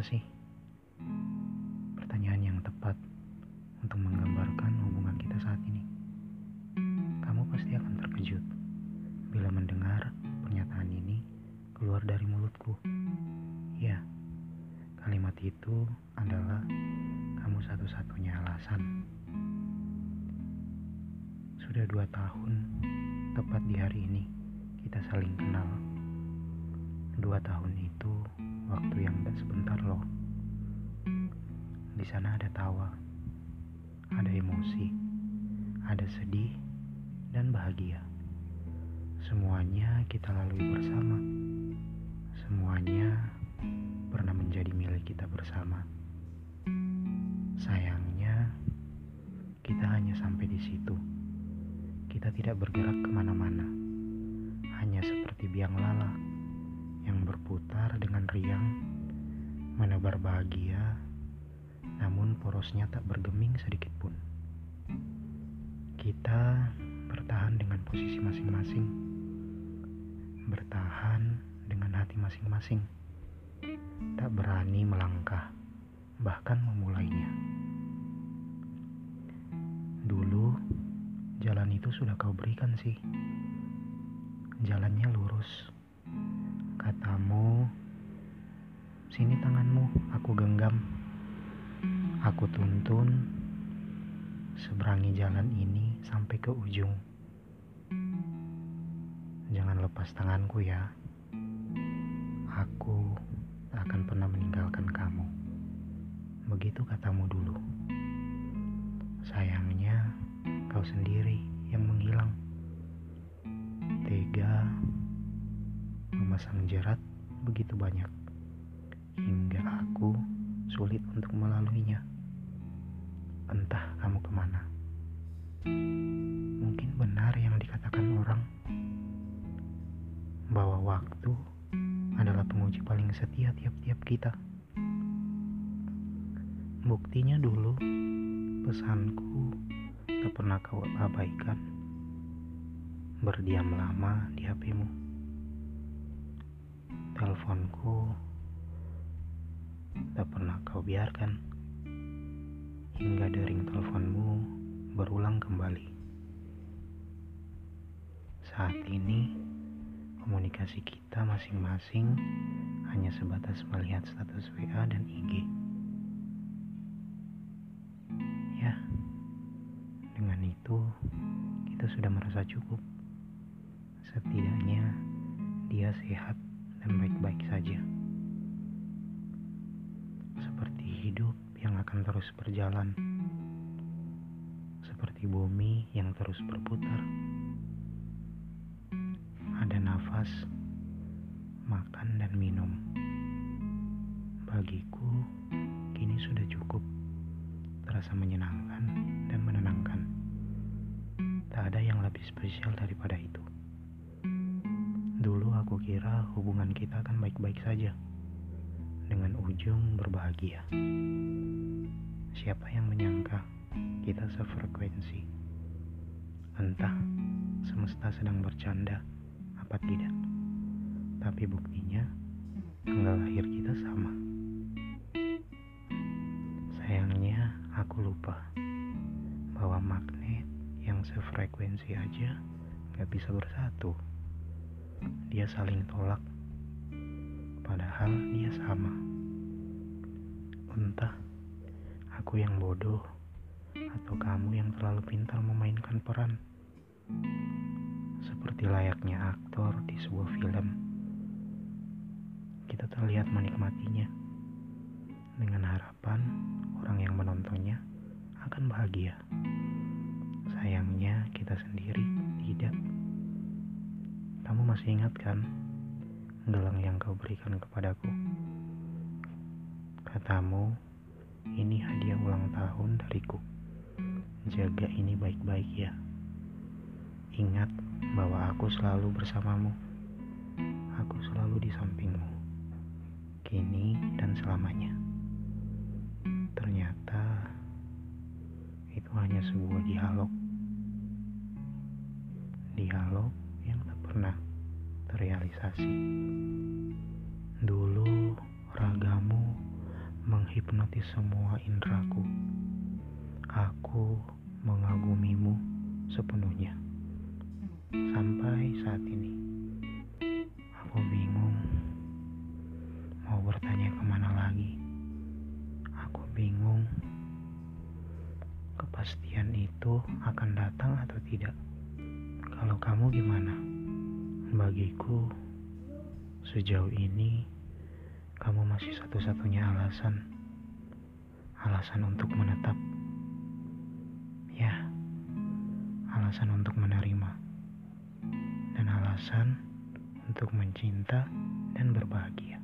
apa sih? Pertanyaan yang tepat untuk menggambarkan hubungan kita saat ini. Kamu pasti akan terkejut bila mendengar pernyataan ini keluar dari mulutku. Ya, kalimat itu adalah kamu satu-satunya alasan. Sudah dua tahun, tepat di hari ini, kita saling kenal. Dua tahun itu waktu yang gak sebentar loh. Di sana ada tawa, ada emosi, ada sedih, dan bahagia. Semuanya kita lalui bersama. Semuanya pernah menjadi milik kita bersama. Sayangnya, kita hanya sampai di situ. Kita tidak bergerak ke mana-mana, hanya seperti biang lala yang berputar dengan riang, menebar bahagia, namun porosnya tak bergeming sedikit pun. Kita bertahan dengan posisi masing-masing, bertahan dengan hati masing-masing, tak berani melangkah, bahkan memulainya. Dulu, jalan itu sudah kau berikan sih. Jalannya lurus, Katamu, sini tanganmu, aku genggam. Aku tuntun seberangi jalan ini sampai ke ujung. Jangan lepas tanganku ya. Aku tak akan pernah meninggalkan kamu. Begitu katamu dulu. Sayangnya, kau sendiri yang menghilang. Memasang jerat begitu banyak hingga aku sulit untuk melaluinya. Entah kamu ke mana. Mungkin benar yang dikatakan orang bahwa waktu adalah penguji paling setia tiap-tiap kita. Buktinya dulu pesanku tak pernah kau abaikan. Berdiam lama di HPmu teleponku tak pernah kau biarkan hingga dering teleponmu berulang kembali. Saat ini komunikasi kita masing-masing hanya sebatas melihat status WA dan IG. Ya, dengan itu kita sudah merasa cukup. Setidaknya dia sehat dan baik-baik saja. Seperti hidup yang akan terus berjalan, seperti bumi yang terus berputar. Ada nafas, makan, dan minum. Bagiku, kini sudah cukup, terasa menyenangkan dan menenangkan. Tak ada yang lebih spesial daripada itu. Kira hubungan kita akan baik-baik saja dengan ujung berbahagia. Siapa yang menyangka kita sefrekuensi? Entah semesta sedang bercanda apa tidak. Tapi buktinya tanggal lahir kita sama. Sayangnya aku lupa bahwa magnet yang sefrekuensi aja gak bisa bersatu dia saling tolak, padahal dia sama. Entah aku yang bodoh atau kamu yang terlalu pintar memainkan peran, seperti layaknya aktor di sebuah film. Kita terlihat menikmatinya dengan harapan orang yang menontonnya akan bahagia. Sayangnya, kita sendiri tidak. Masih ingat kan gelang yang kau berikan kepadaku? Katamu, ini hadiah ulang tahun dariku. Jaga ini baik-baik ya. Ingat bahwa aku selalu bersamamu. Aku selalu di sampingmu. Kini dan selamanya. Ternyata itu hanya sebuah dialog. Dialog yang tak pernah terrealisasi. Dulu ragamu menghipnotis semua indraku. Aku mengagumimu sepenuhnya. Sampai saat ini, aku bingung mau bertanya ke mana lagi. Aku bingung kepastian itu akan datang atau tidak. Kalau kamu gimana? Bagiku, sejauh ini kamu masih satu-satunya alasan. Alasan untuk menetap. Ya, alasan untuk menerima. Dan alasan untuk mencinta dan berbahagia.